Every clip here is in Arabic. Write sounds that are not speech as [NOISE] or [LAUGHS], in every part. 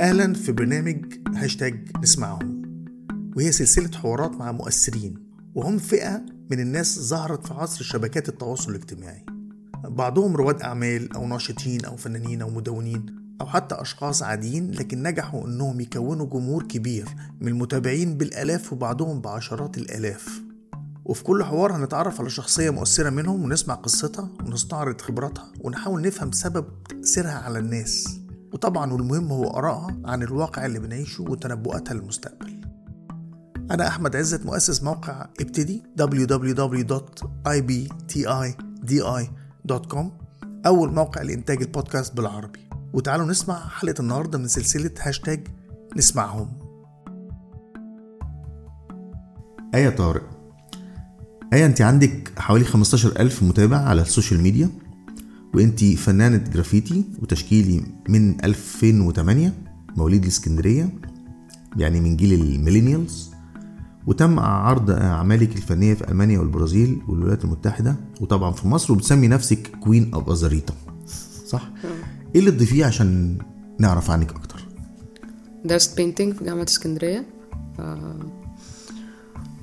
أهلا في برنامج هاشتاج نسمعهم وهي سلسلة حوارات مع مؤثرين وهم فئة من الناس ظهرت في عصر شبكات التواصل الاجتماعي. بعضهم رواد أعمال أو ناشطين أو فنانين أو مدونين أو حتى أشخاص عاديين لكن نجحوا إنهم يكونوا جمهور كبير من المتابعين بالآلاف وبعضهم بعشرات الآلاف. وفي كل حوار هنتعرف على شخصية مؤثرة منهم ونسمع قصتها ونستعرض خبراتها ونحاول نفهم سبب تأثيرها على الناس. وطبعا والمهم هو آرائها عن الواقع اللي بنعيشه وتنبؤاتها للمستقبل. أنا أحمد عزت مؤسس موقع ابتدي www.ibtidi.com أول موقع لإنتاج البودكاست بالعربي. وتعالوا نسمع حلقة النهاردة من سلسلة هاشتاج نسمعهم. آية طارق آية أنت عندك حوالي 15 ألف متابع على ال social media؟ وأنت فنانة جرافيتي وتشكيلي من 2008 مواليد الإسكندرية يعني من جيل ال millennials وتم عرض أعمالك الفنية في ألمانيا والبرازيل والولايات المتحدة وطبعا في مصر وبتسمي نفسك Queen of Azarita صح؟ إيه اللي تضيفيه عشان نعرف عنك أكتر؟ درست painting في جامعة إسكندرية. آه،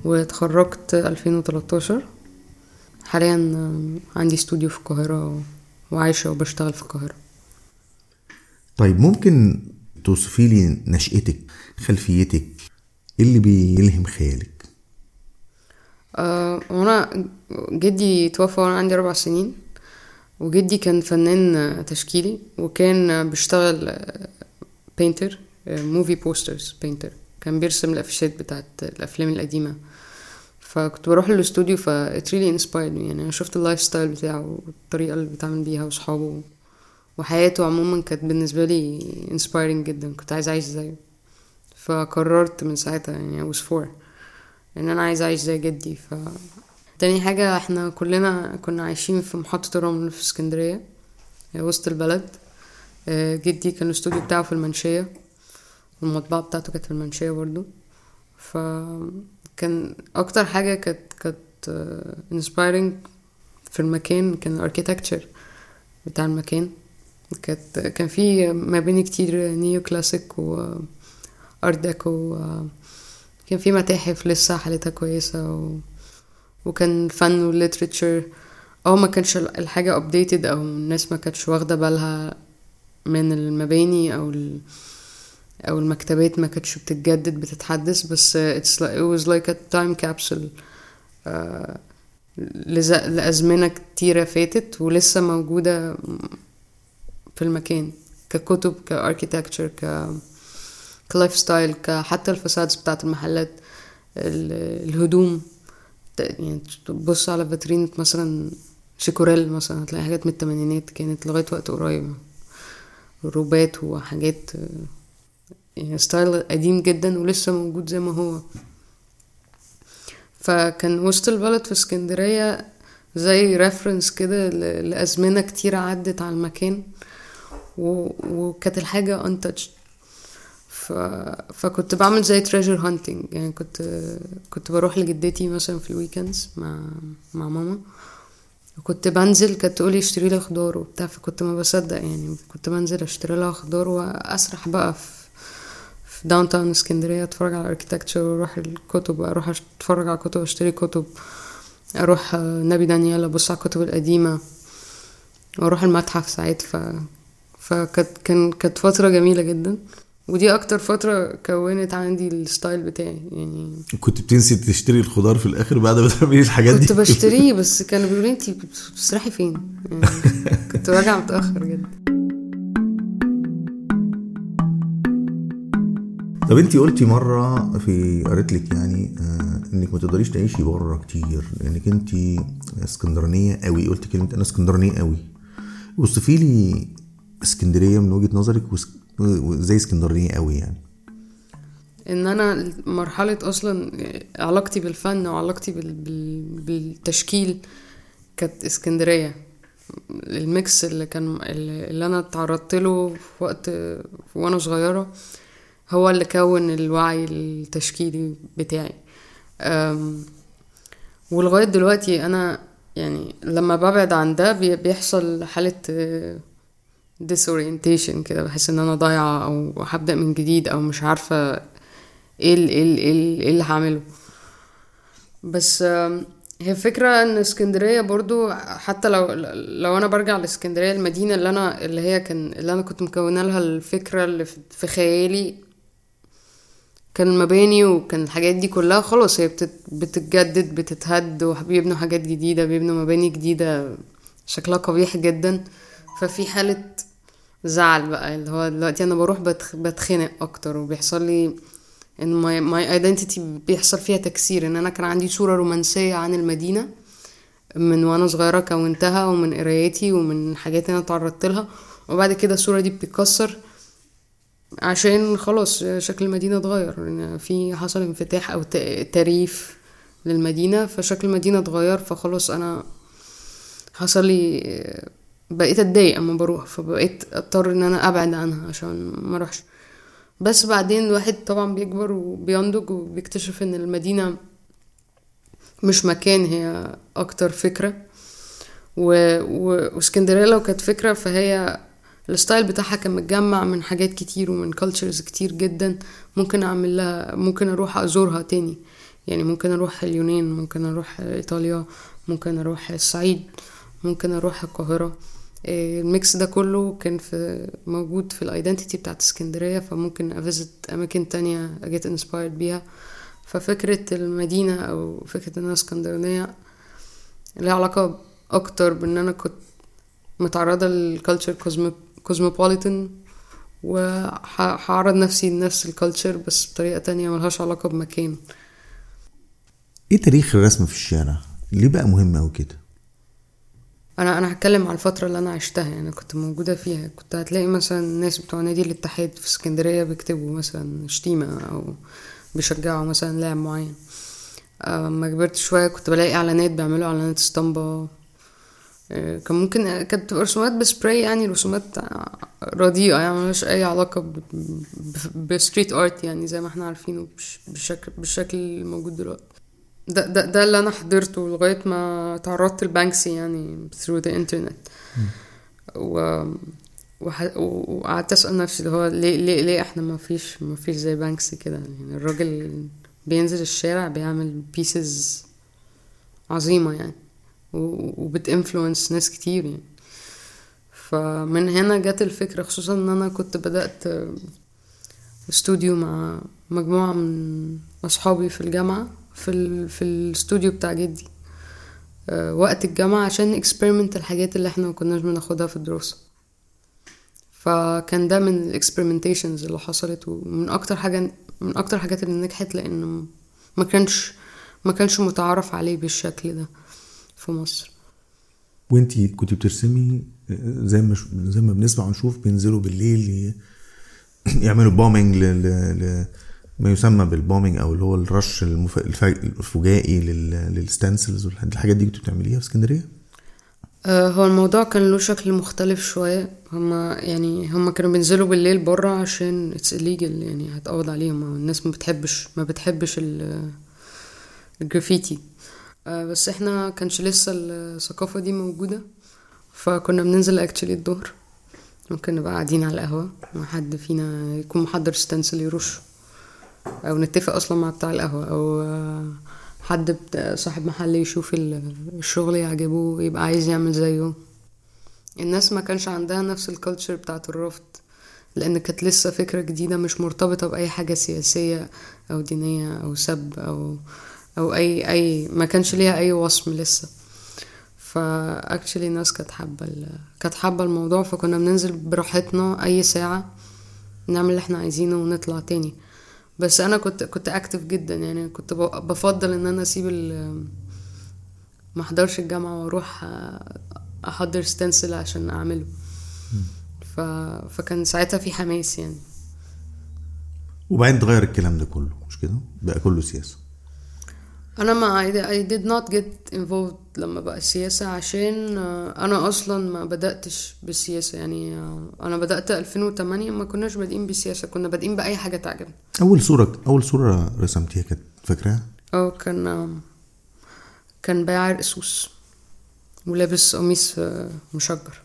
واتخرجت 2013 حاليا آه، عندي استوديو في القاهرة وعايشة وبشتغل في القاهرة. طيب ممكن توصفي لي نشأتك خلفيتك إيه اللي بيلهم خيالك؟ آه، وأنا جدي توفى وأنا عندي أربع سنين وجدي كان فنان تشكيلي وكان بيشتغل painter movie posters painter كان بيرسم الأفيشات بتاعت الأفلام القديمة. فكنت بروح الاستوديو ف it really inspired me. يعني أنا شفت ال lifestyle بتاعه والطريقة اللي بيتعامل بيها وأصحابه وحياته عموما كانت بالنسبة لي inspiring جدا. كنت عايز أعيش زيه. فقررت من ساعتها يعني I was four. إن أنا عايز أعيش زي جدي. ف تاني حاجة إحنا كلنا كنا عايشين في محطة الرمل في اسكندرية وسط البلد. آه، جدي كان الاستوديو بتاعه في المنشية والمطبعة بتاعته كانت في المنشية برضو. فكان أكتر حاجة كانت كانت inspiring في المكان كان ال architecture بتاع المكان. كانت كان في مباني كتير neoclassic و art deco كان في متاحف لسه حالتها كويسة و... وكان فن وال literature آه ما كانش الحاجة updated أو الناس ما كانتش واخدة بالها من المباني أو ال... أو المكتبات ما كانتش بتتجدد بتتحدث بس like, it was like a time capsule آه،. لأزمنة كتيرة فاتت ولسه موجودة في المكان ككتب ك architecture ك ك lifestyle حتى ال facades بتاعت المحلات ال- الهدوم يعني تبص على فاترينة مثلا شيكوريل مثلا هتلاقي حاجات من التمانينات كانت لغاية وقت قريب روبات وحاجات آه، يعني ستايل قديم جدا ولسه موجود زي ما هو. فكان وسط البلد في اسكندرية زي reference كده لأزمنة كتيرة عدت على المكان. وكانت الحاجة untouched. ف... فكنت بعمل زي treasure hunting يعني كنت كنت بروح لجدتي مثلا في ال weekends مع مع ماما. وكنت بنزل كانت تقولي اشتري لي خضار وبتاع فكنت ما بصدق يعني. كنت بنزل اشتري لها خضار وأسرح بقى في في downtown اسكندريه اتفرج على ال architecture وأروح الكتب أروح أتفرج على كتب أشتري كتب. أروح آه، نبي دانيال أبص على الكتب القديمة. وأروح المتحف ساعات. ف فكانت كان كانت فترة جميلة جدا. ودي أكتر فترة كونت عندي ال style بتاعي يعني. كنت بتنسي تشتري الخضار في الآخر بعد ما [LAUGHS] تعملي الحاجات دي؟ كنت بشتريه بس كانوا بيقولوا انت بتسرحي فين؟ يعني [LAUGHS] كنت راجعة متأخر جدا. طب انت قلتي مرة في قريت لك يعني آه انك ما تقدريش تعيشي بره كتير لانك انت اسكندرانية قوي. قلت كلمة أنا اسكندرانية قوي. وصفي لي اسكندرية من وجهة نظرك وزي اسكندرانية قوي يعني. إن أنا مرحلة أصلا علاقتي بالفن وعلاقتي بال... بال... بالتشكيل كانت اسكندرية. الميكس اللي كان اللي أنا اتعرضت له في وقت وأنا صغيرة هو اللي كون الوعي التشكيلي بتاعي. أم، ولغاية دلوقتي أنا يعني لما ببعد عن ده بي- بيحصل حالة آه، disorientation كده. بحس إن أنا ضايعة أو هبدأ من جديد أو مش عارفة إيه ال- إيه ال- إيه إيه اللي هعمله. بس هي فكرة إن اسكندرية برضو حتى لو لو أنا برجع لاسكندرية المدينة اللي أنا اللي هي كان اللي أنا كنت مكونة لها الفكرة اللي في خيالي كان المباني وكان الحاجات دي كلها خلاص هي بتت بتتجدد بتتهد وبيبنوا حاجات جديدة بيبنوا مباني جديدة شكلها قبيح جدا. ففي حالة زعل بقى اللي هو دلوقتي أنا بروح بتخ... بتخنق أكتر وبيحصل لي إن my identity بيحصل فيها تكسير. إن أنا كان عندي صورة رومانسية عن المدينة من وأنا صغيرة كونتها ومن قرايتي ومن حاجات أنا تعرضت لها. وبعد كده الصورة دي بتتكسر. عشان خلاص شكل المدينة اتغير. في حصل انفتاح ت- تريف للمدينة فشكل المدينة اتغير فخلاص أنا حصل لي بقيت أتضايق أما بروح فبقيت أضطر إن أنا أبعد عنها عشان ما أروحش. بس بعدين الواحد طبعا بيكبر وبينضج وبيكتشف إن المدينة مش مكان هي أكتر فكرة. و... و... واسكندرية لو كانت فكرة فهي ال style بتاعها كان متجمع من حاجات كتير ومن cultures كتير جدا. ممكن أعمل لها ممكن أروح أزورها تاني. يعني ممكن أروح اليونان ممكن أروح إيطاليا ممكن أروح الصعيد ممكن أروح القاهرة. إيه، ال mix ده كله كان في موجود في ال identity بتاعت اسكندرية فممكن a visit أماكن تانية a get inspired بيها. ففكرة المدينة أو فكرة إن أنا اسكندرانية ليها علاقة أكتر بإن أنا كنت متعرضة لل culture cosmopolitan وهعرض نفسي لنفس ال culture بس بطريقة تانية ملهاش علاقة بمكان. إيه تاريخ الرسم في الشارع؟ ليه بقى مهم أوي كده؟ أنا أنا هتكلم على الفترة اللي أنا عشتها يعني كنت موجودة فيها. كنت هتلاقي مثلا الناس بتوع نادي الاتحاد في اسكندرية بيكتبوا مثلا شتيمة أو بيشجعوا مثلا لاعب معين. اما كبرت شوية كنت بلاقي إعلانات بيعملوا إعلانات اسطمبة. آه، كان ممكن كانت بتبقى رسومات بسبراي يعني رسومات رديئة يعني ملهاش أي علاقة ب street art يعني زي ما إحنا عارفينه بالشكل بالشكل الموجود دلوقتي. ده, ده, ده اللي أنا حضرته لغاية ما تعرضت لبانكسي يعني through the internet. و- وقعدت أسأل نفسي اللي هو ليه ليه ليه إحنا ما فيش ما فيش زي بانكسي كده؟ يعني الراجل بينزل الشارع بيعمل pieces عظيمة يعني. وبت influence ناس كتير يعني. فمن هنا جت الفكرة خصوصا إن أنا كنت بدأت استوديو مع مجموعة من أصحابي في الجامعة في ال... في الاستوديو بتاع جدي. وقت الجامعة عشان experiment الحاجات اللي إحنا ما كناش بناخدها في الدراسة. فكان ده من ال experimentations اللي حصلت ومن أكتر حاجة من أكتر الحاجات اللي نجحت لأن ما كانش ما كانش متعارف عليه بالشكل ده. في مصر. وانتي كنت بترسمي زي ما زي ما بنسمع ونشوف بينزلوا بالليل [CLEARS THROAT] يعملوا bombing ل... ما يسمى بال bombing أو اللي هو الرش المف... الفجائي لل... لل stencils والحاجات دي كنت بتعمليها في اسكندرية؟ آه، هو الموضوع كان له شكل مختلف شوية. هما يعني هما كانوا بينزلوا بالليل برا عشان it's illegal يعني هتقبض عليهم. الناس ما بتحبش ما بتحبش ال- الجرافيتي. بس إحنا كانش لسه الثقافة دي موجودة فكنا بننزل actually الظهر. ممكن نبقى قاعدين على القهوة مع حد فينا يكون محضر stencil يرش أو نتفق أصلا مع بتاع القهوة أو آه، حد صاحب محل يشوف ال- الشغل يعجبه ويبقى عايز يعمل زيه. الناس ما كانش عندها نفس ال culture بتاعت الرفض لأن كانت لسه فكرة جديدة مش مرتبطة بأي حاجة سياسية أو دينية أو سب أو أو أي أي ما كانش ليها أي وصم لسه. ف actually الناس كانت حابة ال- كانت حابة الموضوع فكنا بننزل براحتنا أي ساعة نعمل اللي إحنا عايزينه ونطلع تاني. بس أنا كنت كنت active جدا يعني كنت بفضل إن أنا أسيب ال- ما أحضرش الجامعة وأروح أ- أحضر stencil عشان أعمله. ف... فكان ساعتها في حماس يعني. وبعدين اتغير الكلام ده كله مش كده؟ بقى كله سياسة. أنا ما I did not get involved لما بقى السياسة عشان آه، أنا أصلا ما بدأتش بالسياسة. يعني آه، أنا بدأت 2008 ما كناش بادئين بالسياسة كنا بادئين بأي حاجة تعجبنا أول صورة أول صورة رسمتيها كانت فاكراها؟ آه كان كان بايع رقصوص ولابس قميص آه، مشجر.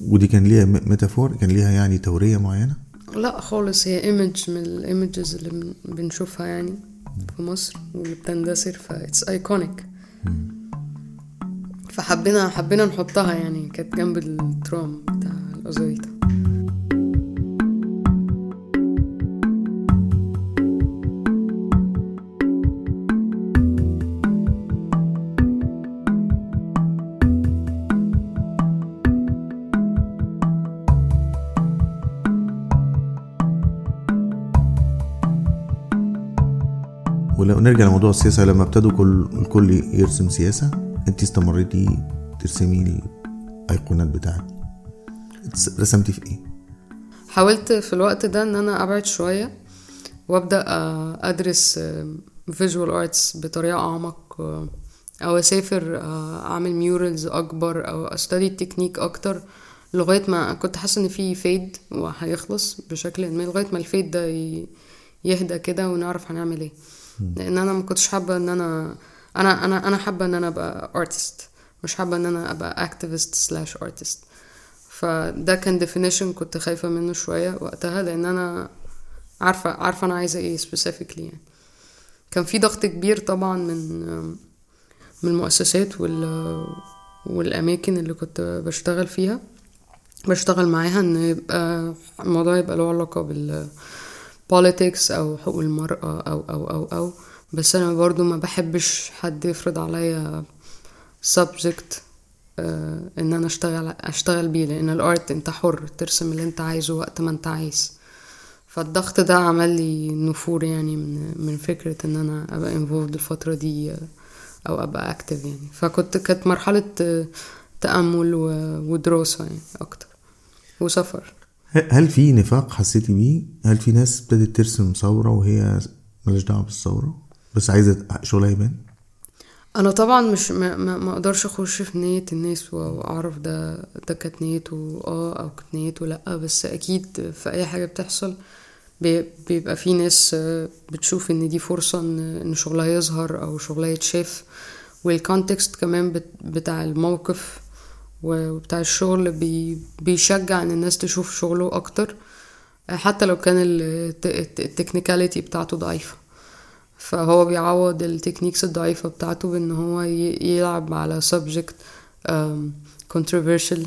ودي كان ليها metaphor كان ليها يعني تورية معينة؟ لا خالص هي image من ال images اللي بن- بنشوفها يعني. في مصر واللي بتندثر ف it's iconic فحبينا حبينا نحطها يعني كانت جنب الترام بتاع الأزاريطة نرجع لموضوع السياسة. لما ابتدوا كل الكل يرسم سياسة انت استمريتي ترسمي الايقونات بتاعك it's- رسمتي في إيه؟ حاولت في الوقت ده ان أنا ابعد شوية وابدأ آه، ادرس visual arts بطريقة اعمق آه، أو اسافر آه، اعمل murals اكبر أو study ال technique أكتر لغاية ما كنت حاسة ان في fade وهيخلص بشكل ما لغاية ما ال fade ده يهدى كده ونعرف هنعمل إيه. لأن أنا ما كنتش حابة إن أنا أنا أنا أنا حابة إن أنا أبقى artist مش حابة إن أنا أبقى activist slash artist فده كان definition كنت خايفة منه شوية وقتها لأن أنا عارفة عارفة أنا عايزة إيه specifically يعني. كان في ضغط كبير طبعا من من المؤسسات وال والأماكن اللي كنت بشتغل فيها. بشتغل معاها إن يبقى الموضوع يبقى له علاقة بال politics أو حقوق المرأة أو أو أو أو. بس أنا برضو ما بحبش حد يفرض عليا subject آه، إن أنا أشتغل أشتغل بيه لأن ال art أنت حر ترسم اللي أنت عايزه وقت ما أنت عايز. فالضغط ده عمل لي نفور يعني من من فكرة إن أنا أبقى involved الفترة دي آه، أو أبقى active يعني. فكنت كانت مرحلة آه، تأمل و- ودراسة يعني أكتر وسفر. هل في نفاق حسيتي بيه؟ هل في ناس ابتدت ترسم ثورة وهي مالهاش دعوة بالثورة بس عايزة شغلها يبان؟ أنا طبعا مش ما, ما, أقدرش أخش في نية الناس وأعرف ده ده كانت نيته آه أو كانت نيته لأ بس أكيد في أي حاجة بتحصل بي- بيبقى في ناس بتشوف إن دي فرصة إن شغلها يظهر أو شغلها يتشاف وال context كمان بت- بتاع الموقف وبتاع الشغل بي بيشجع إن الناس تشوف شغله أكتر. حتى لو كان ال technicality بتاعته ضعيفة. فهو بيعوض ال techniques الضعيفة بتاعته بإن هو يلعب على subject controversial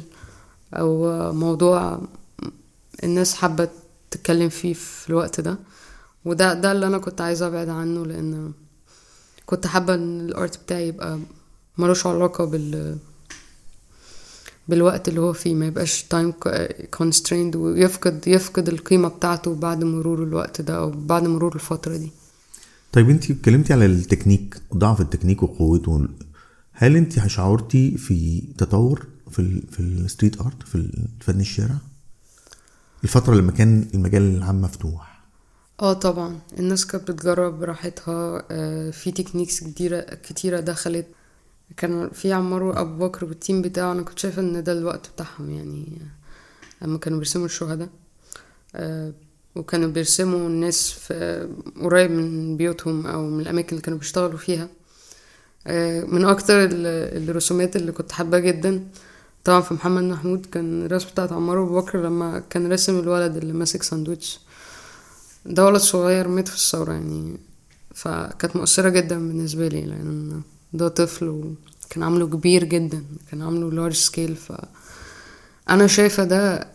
أو موضوع الناس حابة تتكلم فيه في الوقت ده. وده ده اللي أنا كنت عايزة أبعد عنه لأن كنت حابة إن ال art بتاعي يبقى ملوش علاقة بال بالوقت اللي هو فيه ما يبقاش time constrained ويفقد يفقد القيمة بتاعته بعد مرور الوقت ده أو بعد مرور الفترة دي. طيب انت اتكلمتي على التكنيك ضعف التكنيك وقوته هل انت شعرتي في تطور في ال في ال street art في فن الشارع؟ الفترة لما كان المجال العام مفتوح. آه طبعا. الناس كانت بتجرب براحتها آه، في techniques كتيرة كتيرة دخلت. كان في عمار أبو بكر وال team بتاعه أنا كنت شايفة إن ده الوقت بتاعهم يعني لما كانوا بيرسموا الشهداء. آه، وكانوا بيرسموا الناس في قريب من بيوتهم أو من الأماكن اللي كانوا بيشتغلوا فيها. آه، من أكتر ال- الرسومات اللي كنت حابة جدا طبعا في محمد محمود كان الرسمة بتاعت عمار أبو بكر لما كان راسم الولد اللي ماسك ساندوتش ده ولد صغير مات في الثورة يعني فكانت مؤثرة جدا بالنسبة لي لأن ده طفل وكان عامله كبير جدا كان عامله large scale ف أنا شايفة ده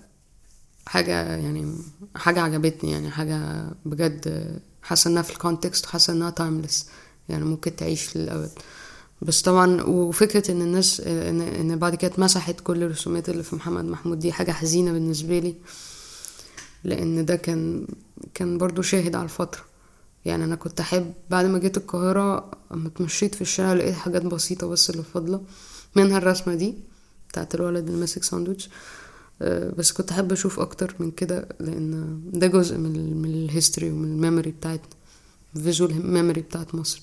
حاجة يعني حاجة عجبتني يعني حاجة بجد حاسة إنها في ال context وحاسة إنها timeless يعني ممكن تعيش للأبد. بس طبعا وفكرة إن الناس إن, إن بعد كده اتمسحت كل الرسومات اللي في محمد محمود دي حاجة حزينة بالنسبة لي لأن ده كان كان برضو شاهد على الفترة. يعني أنا كنت أحب بعد ما جيت القاهرة أما اتمشيت في الشارع لقيت حاجات بسيطة بس اللي فاضلة منها الرسمة دي بتاعت الولد اللي ماسك ساندوتش. آه، بس كنت أحب أشوف أكتر من كده لأن ده جزء من من ال history ومن ال memory بتاعتنا ال visual memory بتاعت مصر.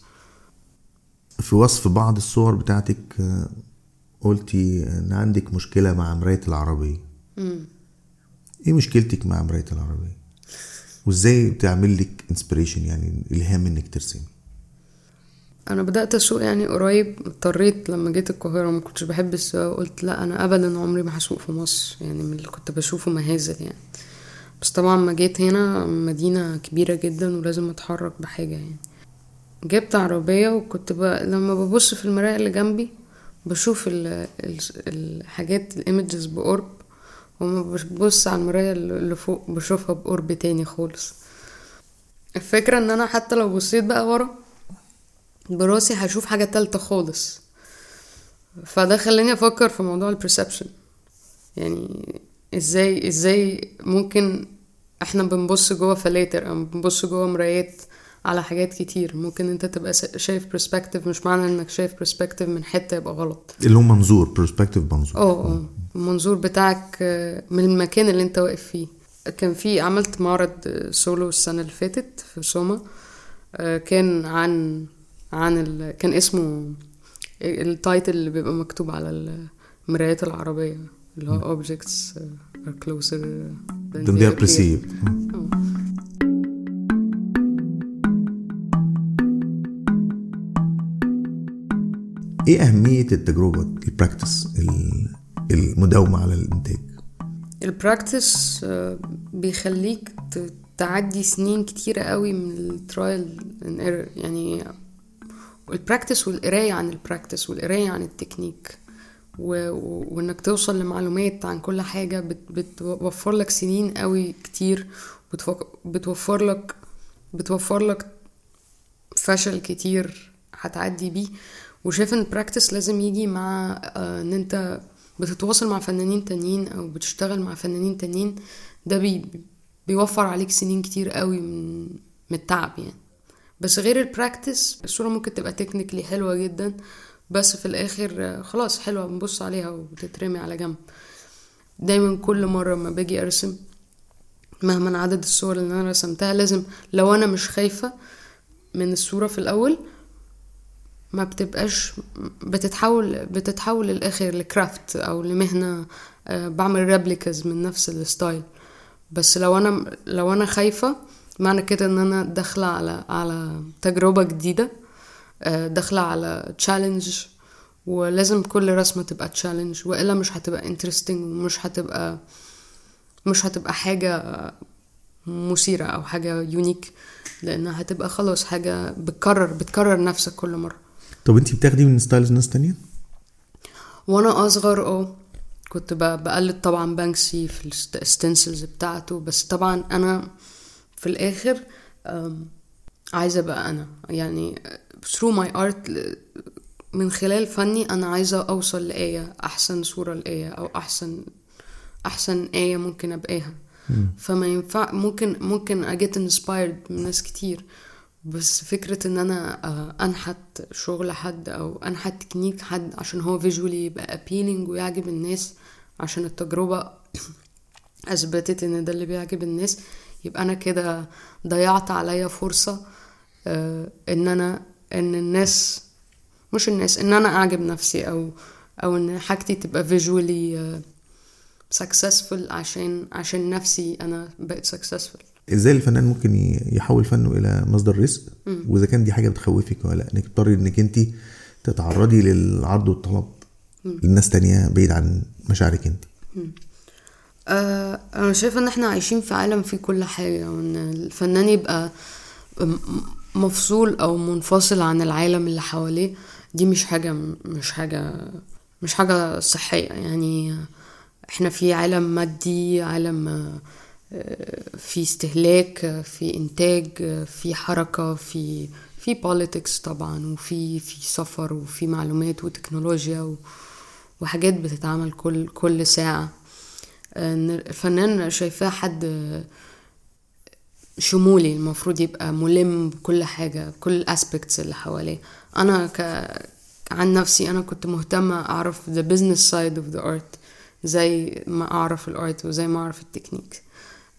في وصف بعض الصور بتاعتك آه، قلتي إن عندك مشكلة مع مراية العربية. إيه مشكلتك مع مراية العربية؟ وإزاي بتعمل لك inspiration يعني إلهام إنك ترسمي؟ أنا بدأت أسوق يعني قريب اضطريت لما جيت القاهرة ما كنتش بحب السواقة قلت لا أنا ابدا عمري ما هسوق في مصر يعني من اللي كنت بشوفه مهازل يعني. بس طبعا ما جيت هنا مدينة كبيرة جدا ولازم أتحرك بحاجة يعني. جبت عربية وكنت ب... لما ببص في المرايه اللي جنبي بشوف. ال... الحاجات ال images بقرب. وما ببص على المراية اللي فوق بشوفها بقرب تاني خالص. الفكرة إن أنا حتى لو بصيت بقى ورا براسي هشوف حاجة تالتة خالص. فده خلاني أفكر في موضوع ال perception يعني إزاي إزاي ممكن إحنا بنبص جوه filters أو بنبص جوه مرايات على حاجات كتير. ممكن انت تبقى شايف perspective مش معنى انك شايف perspective من حتة يبقى غلط. اللي هو منظور perspective منظور. آه آه. المنظور بتاعك من المكان اللي انت واقف فيه. كان في عملت معرض سولو السنة اللي فاتت في سوما. كان عن عن ال... كان اسمه ال title اللي بيبقى مكتوب على المرايات العربية اللي هو objects are closer than they are perceived. إيه أهمية التجربة ال practice المداومة على الإنتاج؟ ال practice بيخليك تعدي سنين كتيرة قوي من ال trial يعني ال practice والقراية عن ال practice والقراية عن التكنيك و... وإنك توصل لمعلومات عن كل حاجة بت... بتوفر لك سنين قوي كتير بتفك... بتوفر لك بتوفر لك فشل كتير هتعدي بيه. وشايف إن ال practice لازم يجي مع آه إن أنت بتتواصل مع فنانين تانيين أو بتشتغل مع فنانين تانيين ده بي... بيوفر عليك سنين كتير قوي من, من التعب يعني. بس غير ال practice الصورة ممكن تبقى technically حلوة جدا بس في الآخر خلاص حلوة بنبص عليها وبتترمي على جنب. دايما كل مرة ما باجي أرسم مهما عدد الصور اللي أنا رسمتها لازم لو أنا مش خايفة من الصورة في الأول ما بتبقاش بتتحول بتتحول للآخر ل craft أو لمهنة بعمل replicas من نفس ال style بس لو أنا لو أنا خايفة معنى كده إن أنا داخلة على على تجربة جديدة داخلة على challenge ولازم كل رسمة تبقى challenge وإلا مش هتبقى interesting ومش هتبقى مش هتبقى حاجة مثيرة أو حاجة unique لأنها هتبقى خلاص حاجة بتكرر بتكرر نفسك كل مرة. طب انت بتاخدي من styles ناس تانية؟ وأنا اصغر آه كنت بقلد طبعا بانكسي في ال stencils بتاعته بس طبعا أنا في الآخر عايزة ابقى أنا يعني through my art من خلال فني أنا عايزة اوصل لآية احسن صورة لآية أو احسن احسن آية ممكن ابقاها. فما ينفع ممكن ممكن أ get inspired من ناس كتير. بس فكرة إن أنا أنحت شغل حد أو أنحت تكنيك حد عشان هو visually يبقى appealing ويعجب الناس عشان التجربة [CLEARS THROAT] أثبتت إن ده اللي بيعجب الناس يبقى أنا كده ضيعت عليا فرصة إن أنا إن الناس مش الناس إن أنا أعجب نفسي أو أو إن حاجتي تبقى visually successful عشان عشان نفسي أنا بقيت successful. إزاي الفنان ممكن يحول فنه إلى مصدر رزق؟ وإذا كان دي حاجة بتخوفك ولا لأ إنك تضطري إنك انت تتعرضي للعرض والطلب. لناس تانية بعيد عن مشاعرك انت. آه أنا شايفة إن إحنا عايشين في عالم فيه كل حاجة وإن الفنان يبقى مفصول أو منفصل عن العالم اللي حواليه دي مش حاجة مش حاجة مش حاجة صحية. يعني إحنا في عالم مادي عالم في استهلاك في إنتاج في حركة في في politics طبعا وفي في سفر وفي معلومات وتكنولوجيا وحاجات بتتعمل كل كل ساعة. الفنان شايفاه حد شمولي المفروض يبقى ملم بكل حاجة كل ال aspects اللي حواليه. أنا ك... عن نفسي أنا كنت مهتمة أعرف the business side of the art زي ما أعرف ال art وزي ما أعرف التكنيك.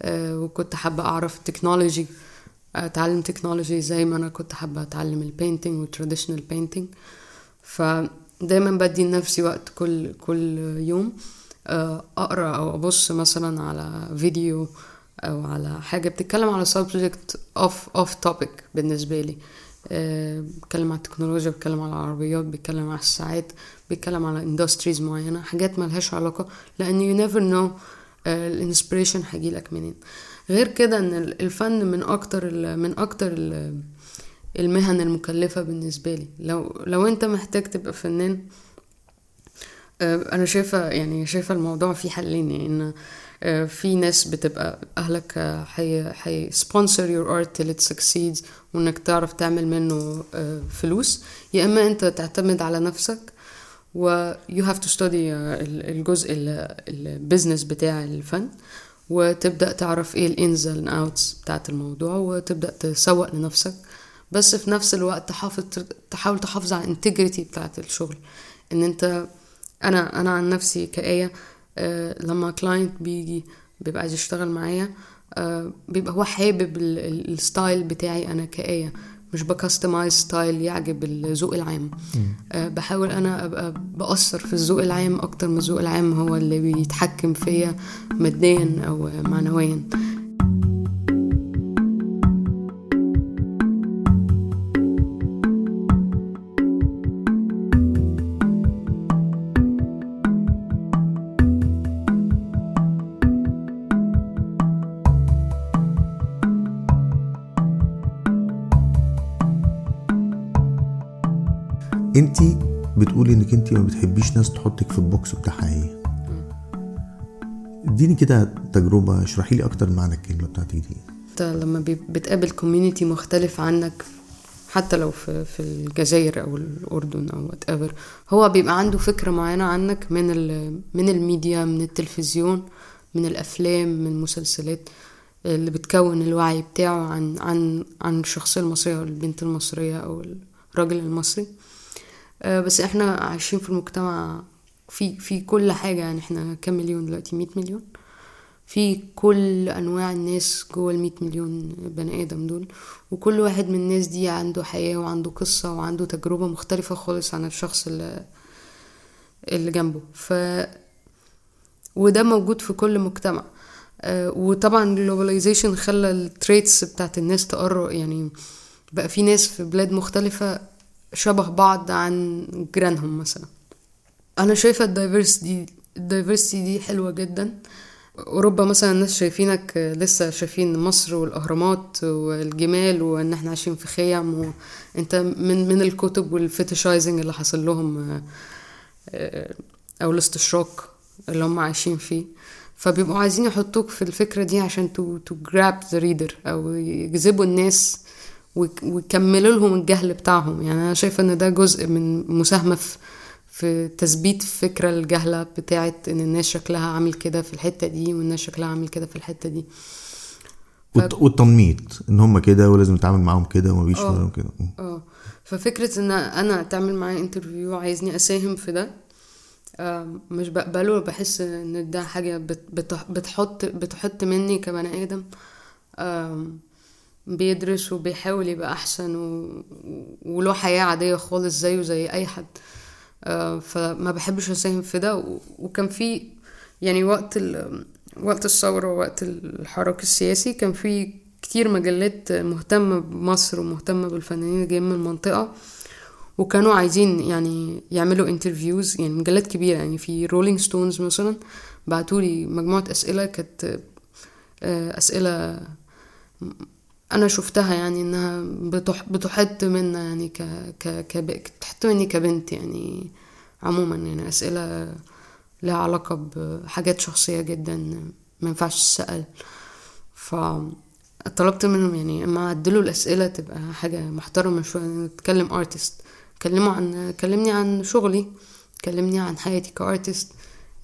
وكنت حابة أعرف ال technology أتعلم technology زي ما أنا كنت حابة أتعلم ال painting وال traditional painting فدايما بدي لنفسي وقت كل كل يوم أقرأ أو أبص مثلا على فيديو أو على حاجة بتتكلم على subject off off topic بالنسبة لي. آه، بيتكلم على التكنولوجيا بيتكلم على العربيات بيتكلم على الساعات بيتكلم على industries معينة حاجات ملهاش علاقة لأن you never know ال inspiration هيجيلك منين. غير كده إن ال- الفن من أكتر ال- من أكتر ال- المهن المكلفة بالنسبة لي. لو لو أنت محتاج تبقى فنان آه، أنا شايفة يعني شايفة الموضوع فيه حلين. يعني إن آه، في ناس بتبقى أهلك آه، هي هي sponsor your art till it succeeds وإنك تعرف تعمل منه آه، فلوس. يا إما أنت تعتمد على نفسك و you have to study ال- الجزء ال business بتاع الفن وتبدأ تعرف إيه ال ins and outs بتاعت الموضوع وتبدأ تسوق لنفسك. بس في نفس الوقت تحافظ تحاول تحافظ على ال integrity بتاعت الشغل. إن أنت أنا أنا عن نفسي كآية آه، لما client بيجي بيبقى عايز يشتغل معايا آه، بيبقى هو حابب ال- ال- ال style بتاعي أنا كآية. مش ب customize style يعجب الذوق العام. آه، بحاول أنا أبقى بأثر في الذوق العام أكتر ما الذوق العام هو اللي بيتحكم فيا ماديا أو معنويا. انت بتقولي انك انت ما بتحبيش ناس تحطك في ال box بتاعها هي اديني كده تجربة اشرحي لي أكتر معنى الكلمة بتاعتك دي. انت لما بتقابل community مختلف عنك حتى لو في في الجزائر أو الأردن أو whatever هو بيبقى عنده فكرة معينة عنك من من الميديا من التلفزيون من الأفلام من المسلسلات اللي بتكون الوعي بتاعه عن عن عن الشخصية المصرية أو البنت المصرية أو الراجل المصري. بس إحنا عايشين في المجتمع في في كل حاجة يعني. إحنا كام مليون دلوقتي؟ 100 مليون. في كل انواع الناس جوه ال 100 مليون بني آدم دول. وكل واحد من الناس دي عنده حياة وعنده قصة وعنده تجربة مختلفة خالص عن الشخص اللي اللي جنبه. ف وده موجود في كل مجتمع. آه، وطبعا ال globalization خلى ال traits بتاعت الناس تقرب يعني. بقى في ناس في بلاد مختلفة شبه بعض عن جيرانهم مثلا. أنا شايفة ال diversity ال diversity دي حلوة جدا. أوروبا مثلا الناس شايفينك لسه شايفين مصر والأهرامات والجمال وإن إحنا عايشين في خيم وانت من من الكتب وال fetishizing اللي حصل لهم آه، آه، أو الاستشراق اللي هم عايشين فيه. فبيبقوا عايزين يحطوك في الفكرة دي عشان to grab the reader أو يجذبوا الناس ويكملوا لهم الجهل بتاعهم. يعني أنا شايفة إن ده جزء من مساهمة في في تثبيت الفكرة الجهلة بتاعت إن الناس شكلها عامل كده في الحتة دي والناس شكلها عامل كده في الحتة دي. والت- والتنميط إن هم كده ولازم نتعامل معاهم كده وما بيش آه. معاهم كده. آه. ففكرة إن أنا تعمل معايا انترفيو عايزني أساهم في ده مش بقبله بحس إن ده حاجة بت- بت- بتحط بتحط مني كبني آدم. بيدرس وبيحاول يبقى أحسن و... وله حياة عادية خالص زيه زي أي حد آه، فما بحبش أساهم في ده. وكان في يعني وقت ال... وقت الثورة ووقت الحراك السياسي كان في كتير مجلات مهتمة بمصر ومهتمة بالفنانين اللي من المنطقة وكانوا عايزين يعني يعملوا interviews يعني مجلات كبيرة يعني في Rolling Stones مثلا بعتولي مجموعة أسئلة كانت آه، أنا شفتها يعني إنها بتح بتحط منا يعني ك ك ك بتحط مني كبنت يعني عموما يعني أسئلة لها علاقة بحاجات شخصية جدا ما ينفعش تسأل فطلبت منهم يعني إما عدلوا الأسئلة تبقى حاجة محترمة شوية نتكلم artist كلموا عن كلمني عن شغلي كلمني عن حياتي ك artist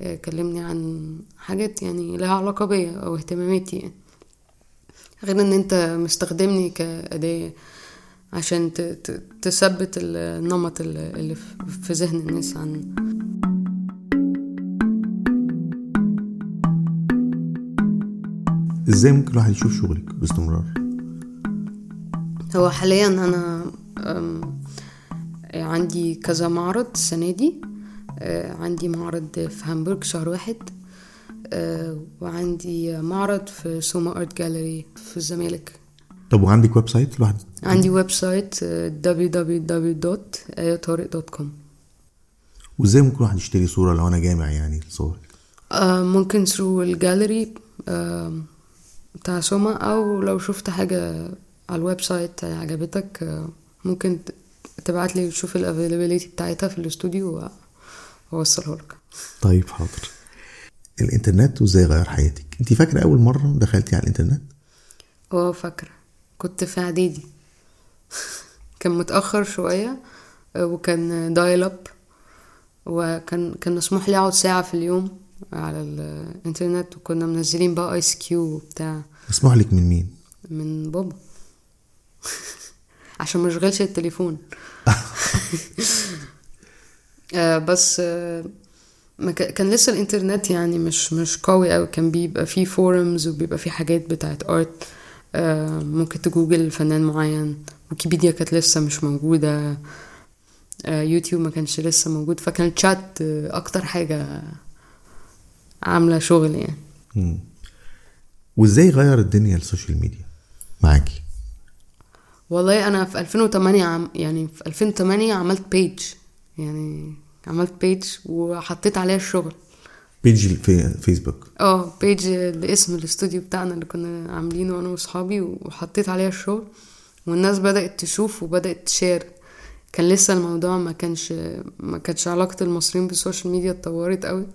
آه، كلمني عن حاجات يعني لها علاقة بيا أو اهتماماتي يعني. غير إن أنت مستخدمني كأداة عشان تثبت النمط اللي في- ذهن الناس عن إزاي ممكن الواحد يشوف شغلك باستمرار؟ هو حاليا أنا عندي كذا معرض السنة دي أه، عندي معرض في هامبورغ شهر واحد. وعندي معرض في سوما art gallery في الزمالك. طب وعندك website الواحد عندي ويب سايت آه، www.ayaطارق.com وإزاي ممكن واحد يشتري صورة لو أنا جامع يعني صورك آه، ممكن through ال gallery آه، بتاع سوما أو لو شفت حاجة على ال website عجبتك آه، ممكن تبعت لي تشوف ال availability بتاعتها في الاستوديو واوصلها لك طيب حاضر. الإنترنت وإزاي غير حياتك. انت فاكرة أول مرة دخلتي على الإنترنت؟ آه فاكرة. كنت في إعدادي. [LAUGHS] كان متأخر شوية آه، وكان dial up وكان كان مسموح لي أقعد ساعة في اليوم على الإنترنت وكنا منزلين بقى ICQ وبتاع. مسموح لك من مين؟ من بابا. [LAUGHS] عشان ما أشغلش التليفون. [LAUGHS] آه، بس آه، كان لسه الإنترنت يعني مش مش قوي قوي كان بيبقى فيه forums وبيبقى فيه حاجات بتاعت art ممكن تجوجل فنان معين. ويكيبيديا كانت لسه مش موجودة. آه، يوتيوب ما كانش لسه موجود. فكان تشات آه، أكتر حاجة عاملة شغل يعني. مم. وإزاي غير الدنيا ال social media؟ معاكي. والله أنا في 2008 عم يعني في 2008 عملت page يعني عملت page وحطيت عليها الشغل. page في فيسبوك آه page لاسم الاستوديو بتاعنا اللي كنا عاملينه أنا وأصحابي وحطيت عليها الشغل. والناس بدأت تشوف وبدأت ت share كان لسه الموضوع ما كانش ما كانش علاقة المصريين بال social media اتطورت قوي.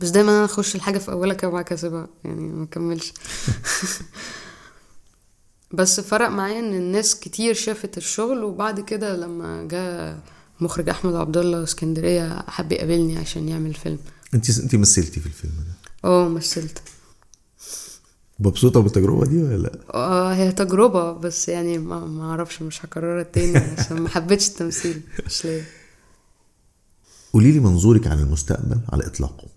بس دايما أنا أخش الحاجة في أولها كده وبعد كده يعني ما كملش [LAUGHS] بس فرق معايا إن الناس كتير شافت الشغل وبعد كده لما جاء مخرج أحمد عبد الله اسكندرية حب يقابلني عشان يعمل فيلم. انت انت مثلتي في الفيلم ده. آه مثلت. مبسوطة بالتجربة دي ولا لا؟ آه هي تجربة بس يعني ما ما أعرفش مش هكررها تاني عشان ما حبيتش التمثيل مش ليه قولي لي منظورك عن المستقبل على إطلاقه.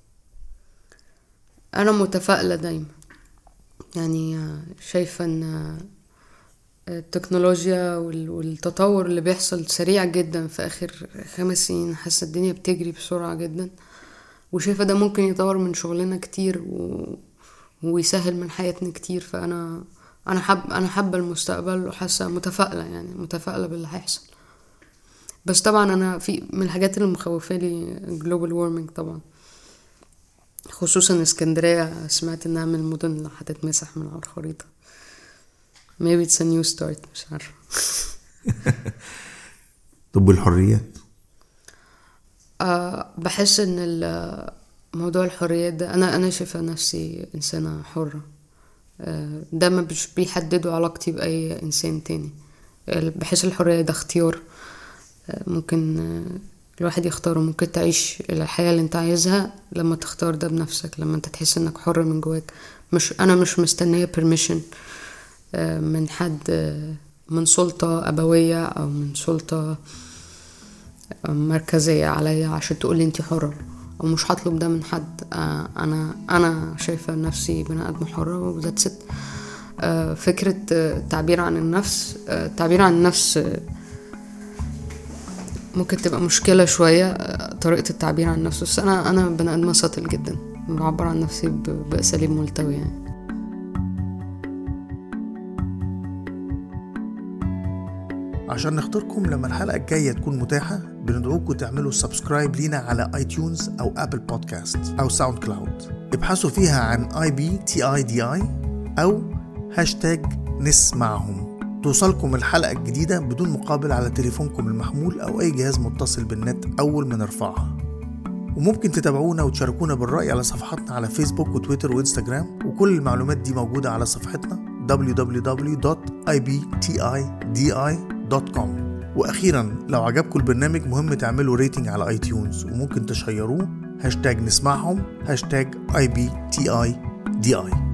أنا متفائلة دايما. يعني شايفة إن التكنولوجيا وال- والتطور اللي بيحصل سريع جدا في آخر خمس سنين. حاسة الدنيا بتجري بسرعة جدا. وشايفة ده ممكن يطور من شغلنا كتير و... ويسهل من حياتنا كتير. فأنا أنا حب أنا حابة المستقبل وحاسة متفائلة يعني متفائلة باللي هيحصل. بس طبعا أنا في من الحاجات اللي مخوفاني جلوبال وارمنج طبعا. خصوصا اسكندرية سمعت إنها من المدن اللي هتتمسح من على الخريطة. Maybe it's a new start مش عارفة [LAUGHS] طب والحريات؟ أه بحس إن موضوع الحريات ده أنا أنا شايفة نفسي إنسانة حرة. أه ده ما مش بيحددوا علاقتي بأي إنسان تاني. بحس الحرية ده اختيار. أه ممكن أه الواحد يختاره. ممكن تعيش الحياة اللي أنت عايزها لما تختار ده بنفسك لما أنت تحس إنك حر من جواك. مش أنا مش مستنية permission. آه، من حد من سلطة أبوية أو من سلطة آه، مركزية عليا عشان تقولي انتي حرة. أو مش هطلب ده من حد. آه، أنا أنا شايفة نفسي بني آدم حرة وذات ست. فكرة آه، التعبير عن النفس التعبير عن النفس ممكن تبقى مشكلة شوية طريقة التعبير عن النفس. بس أنا أنا بني آدمة سطل جدا. بعبر عن نفسي بأساليب ملتوية يعني. عشان نخطركم لما الحلقة الجاية تكون متاحة بندعوكم تعملوا subscribe لينا على iTunes أو ابل بودكاست أو SoundCloud ابحثوا فيها عن I B T I D I أو هاشتاج نسمعهم. توصلكم الحلقة الجديدة بدون مقابل على تليفونكم المحمول أو أي جهاز متصل بالنت أول ما نرفعها وممكن تتابعونا وتشاركونا بالرأي على صفحاتنا على فيسبوك وتويتر وإنستجرام. وكل المعلومات دي موجودة على صفحتنا www.ibtidi.com وأخيرا لو عجبكم البرنامج مهم تعملوا rating على iTunes وممكن تشيروه. هاشتاج نسمعهم هاشتاج اي بي تي اي دي اي